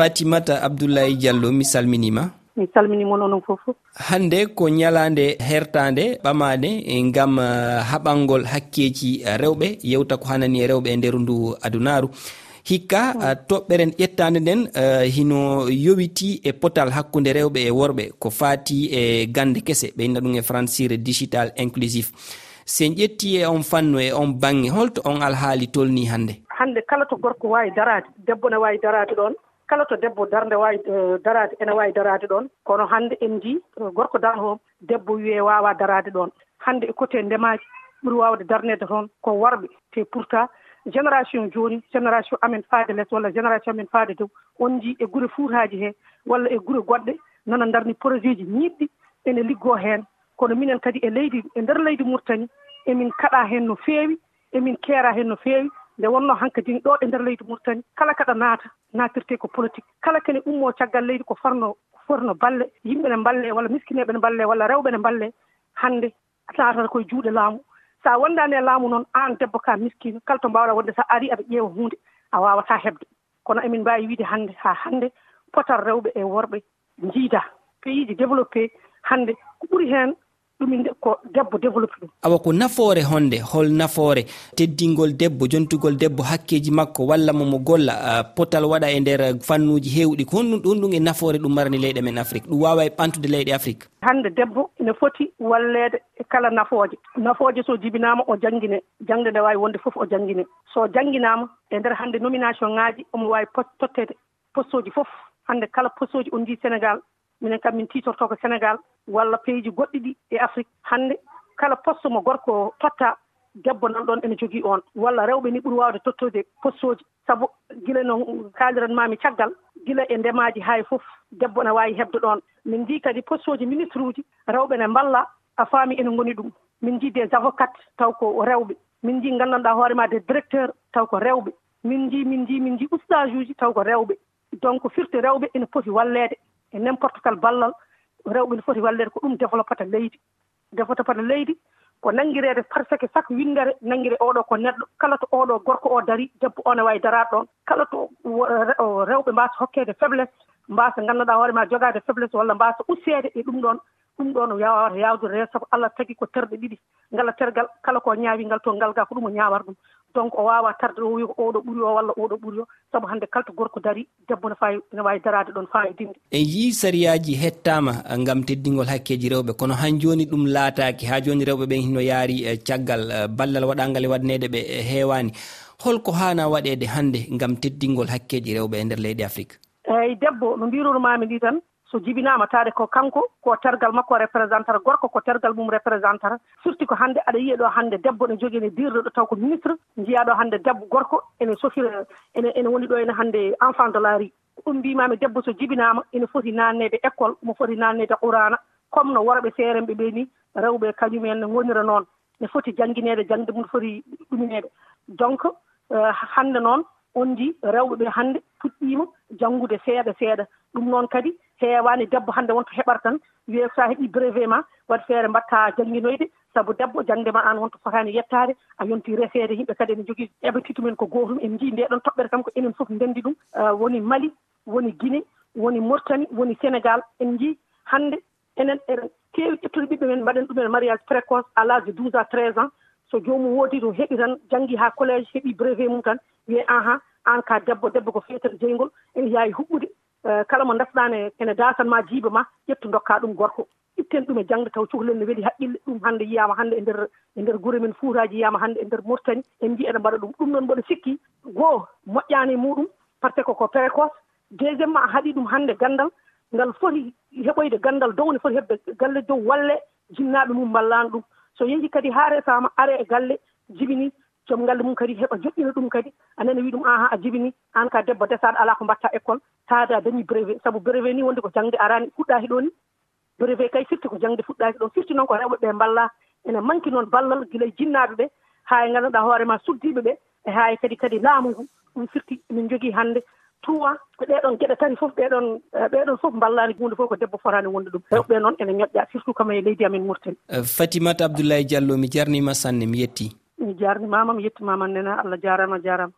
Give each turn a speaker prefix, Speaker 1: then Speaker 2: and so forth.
Speaker 1: fatimata abdoullayi diallo mi salminima.
Speaker 2: Mi salminimo noon fof.
Speaker 1: Hande ko ñalande hertande ɓamade e ngam uh, haɓalngol hakkeji rewɓe yewta ko hanani e rewɓe e nder ndu adunaru hikka hmm. uh, toɓɓeren ƴettande nden uh, hino yowiti e potal hakkude rewɓe e worɓe ko fati e gande kese. Ɓe yinna ɗum e francire digital inclusif sen ƴetti e on fannu e on bange holto on alhaali tolni hannde.
Speaker 2: Hannde kala to gorko wawi darade debbo ne wawi darade ɗon kala to debbo darde wawi e, daraade ene waawi daraade ɗoon kono hannde en njii gorko danhom debbo wiyee waawaa daraade ɗoon. Hannde e côté ndemaaji ɓuri waawde darneede toon ko worɓe te pourtant génération jooni génération amen faade less walla génération amen faade dow on njii e gure fuutaaji hee walla e gure goɗɗe nana ndarni projet ji ñiiɗɗi ene liggoo heen. Kono minen kadi e leydi e ndeer leydi murtani emin kaɗaa heen no feewi emin keera heen no feewi. nde wonno hankadini ɗo e ndeer leydi mauritanie kala kaɗa naata naatirte ko politique. Kala kene ummo caggal leydi ko forno forno balle yimɓe ne mballe walla miskineɓe ne mballe walla rewɓe ne mballe hannde naatata koye juuɗe laamu. So a wondaani e laamu noon aan debbo ka miskino kala to mbaawɗa wonde so a arii aɗa ƴeewa huunde a waawataa heɓde. Kono emin mbaawi wiide hannde haa hannde potal rewɓe e worɓe njiidaa. Pays ji développé hannde ko ɓuri heen ɗum ko debbo développe ɗum.
Speaker 1: Awa ko nafoore honde hol nafoore. Teddingol debbo jontugol debbo hakkeji makko walla momo golla potal waɗa e nder fannuji hewɗi. Ko honɗum ɗon ɗum e nafoore ɗum marani leyɗe men afrique. Ɗum wawa e ɓantude leyɗe afrique.
Speaker 2: Hande debbo ene foti wallede e kala nafooje. Nafooje so jibinama o janngine jangde nde wawi wonde fof o janngine so jannginaama e nder hannde nomination ŋaaji omo wawi totteede poste uji fof. Hannde kala poste uji on ndi sénégal minen kam min titorto ko sénégal walla pays ji goɗɗi ɗi e afrique hannde. Kala poste mo gorko totta debbo nan ɗon ene jogii on. Walla rewɓe ni ɓuri waawde tottude postoji. Sabu gila no kaaliranmami caggal gila e ndemaaji haa fof debbo ne waawi heɓde ɗon min njii kadi postoji ministre uji rewɓe ne mballa a faami ene ngoni ɗum. Min njii des avocat taw ko rewɓe. Min njii nganndanɗaa hoore ma des directeur taw ko rewɓe. Min njii min njii min njii ustage uji taw ko rewɓe. Donc firti rewɓe ene poti walleede. e n'importe kal ballal rewɓe ne foti wallede ko ɗum développata leydi. Développata leydi ko nanngireede par ce que chaque windere nanngire oɗo ko neɗɗo. Kala to oɗo gorko o dari debbo o ne waawi daraade ɗoon kala to rewɓe mbaasa hokkeede faiblesse mbaasa ngannduɗaa hoore ma jogaade faiblesse walla mbaasa usseede e ɗum ɗoon ɗum ɗoon yawata yaawde reeso ko allah tagi ko terɗe ɗiɗi ngala tergal kala ko ñaawi ngal to ngal gaa ko ɗum o ñaawata ɗum donc o waawa tarde o wi ko oɗo ɓuri o walla oɗo ɓuri o. Sabu hannde kalto gorko dari debbo no fawi no waawi daraade ɗon fayodinde
Speaker 1: en yii sariyaji hettama ngam teddingol hakkeji rewɓe kono han joni ɗum laataki ha joni rewɓe ɓen hino yaari e caggal e ballal waɗangal e waɗanede ɓe e heewani holko hana waɗede hannde ngam teddingol hakkeji rewɓe e nder leydi afrique?
Speaker 2: Eyyi debbo no mbirunomami ni tan so jibinaama taade ko kanko ko tergal makko o représentata gorko ko tergal mum représentata surtout ko hannde aɗa yiya ɗo hannde debbo ne jogii ne dirɗo ɗo taw ko ministre njiyaa ɗo hannde debbo gorko ene sofira ene ene woni ɗo ene hannde enfant de la ri ɗum mbimami debbo so jibinaama ene foti naanneede école omo foti naanneede qurana comme no worɓe seeremɓe ɓe ni rewɓe kañumen ne ngonira noon ne foti janngineede jannde mum foti ɗumineede. Donc eh, hannde noon on ndi rewɓe ɓe hannde puɗɗiima janngude seeɗa seeɗa. Ɗum noon kadi heewaani debbo hannde wonto heɓata tan wiye so a heɓii brevet ma waɗi feere mbatta jannginoyde sabu debbo jannde ma aan wonto fotaani yettaade a yontii reseede yimɓe kadi ene jogii eɓatitu men ko gootum en njii nde ɗon toɓɓere kam ko enen fof ndenndi ɗum e, woni mali woni guine woni mortani woni sénégal en njii hannde enen eɗen keewi ƴettude ɓiɓɓe men mbaɗen ɗumen mariage précoce à l' âge de 12 à 13 ans so joomum woodi to heɓi tan janngii haa collége heɓii brevet mum tan wiye ahan aan ka debbo debbo ko feetere jeygol ene yaawi huɓɓude Eh, kala mo ndesɗaane ene daasanma jiiba ma ƴettu dokkaa ɗum gorko. Itten ɗum e jangde taw cohlel ne weli haqqille ɗum hannde yiyama hannde e nder e nder gure men fuutaji yiyama hannde e nder mortani en mbi eɗen mbaɗa ɗum ɗum noon mboɗo sikki goo moƴƴani muɗum par ce que ko précoce deuxiéme ma a haaɗi ɗum hannde gandal ngal foti heɓoyde gandal dow ne foti heɓde galle dow walle jinnaɓe mum mballano ɗum. So yeehi kadi haa resama are e galle jibini joom galle mum kadi heɓa joƴƴina ɗum kadi. Anene wi ɗum an haa a jibini an ka debbo desaɗo ala ko mbatta école. taade a dañii brevé sabu brevé ni wonde ko jangde arani fuɗɗaki ɗo ni. Brevé kay firti ko jangde fuɗɗaki ɗon firti noon ko rewɓe ɓe mballa ene manki noon ballal gila e jinnaɓe ɓe ha e nganndanɗaa hoore maa suddiiɓe ɓee e ha e kadi kadi laamu ngu ɗum firti min jogui hannde. Tuwa ko ɗeɗon gueɗe tati foof ɗeɗon ɓeɗon foof ballani hunde fof ko debbo fotani wonde ɗum. Rewɓe noon ene ñoƴƴa surtout kam e leydi amen mourtani eh,
Speaker 1: fatimata abdoulaye diallo mi jarnima sanne mi yetti.
Speaker 2: Mi jarnimama mi yettimama nena allah jarama jarama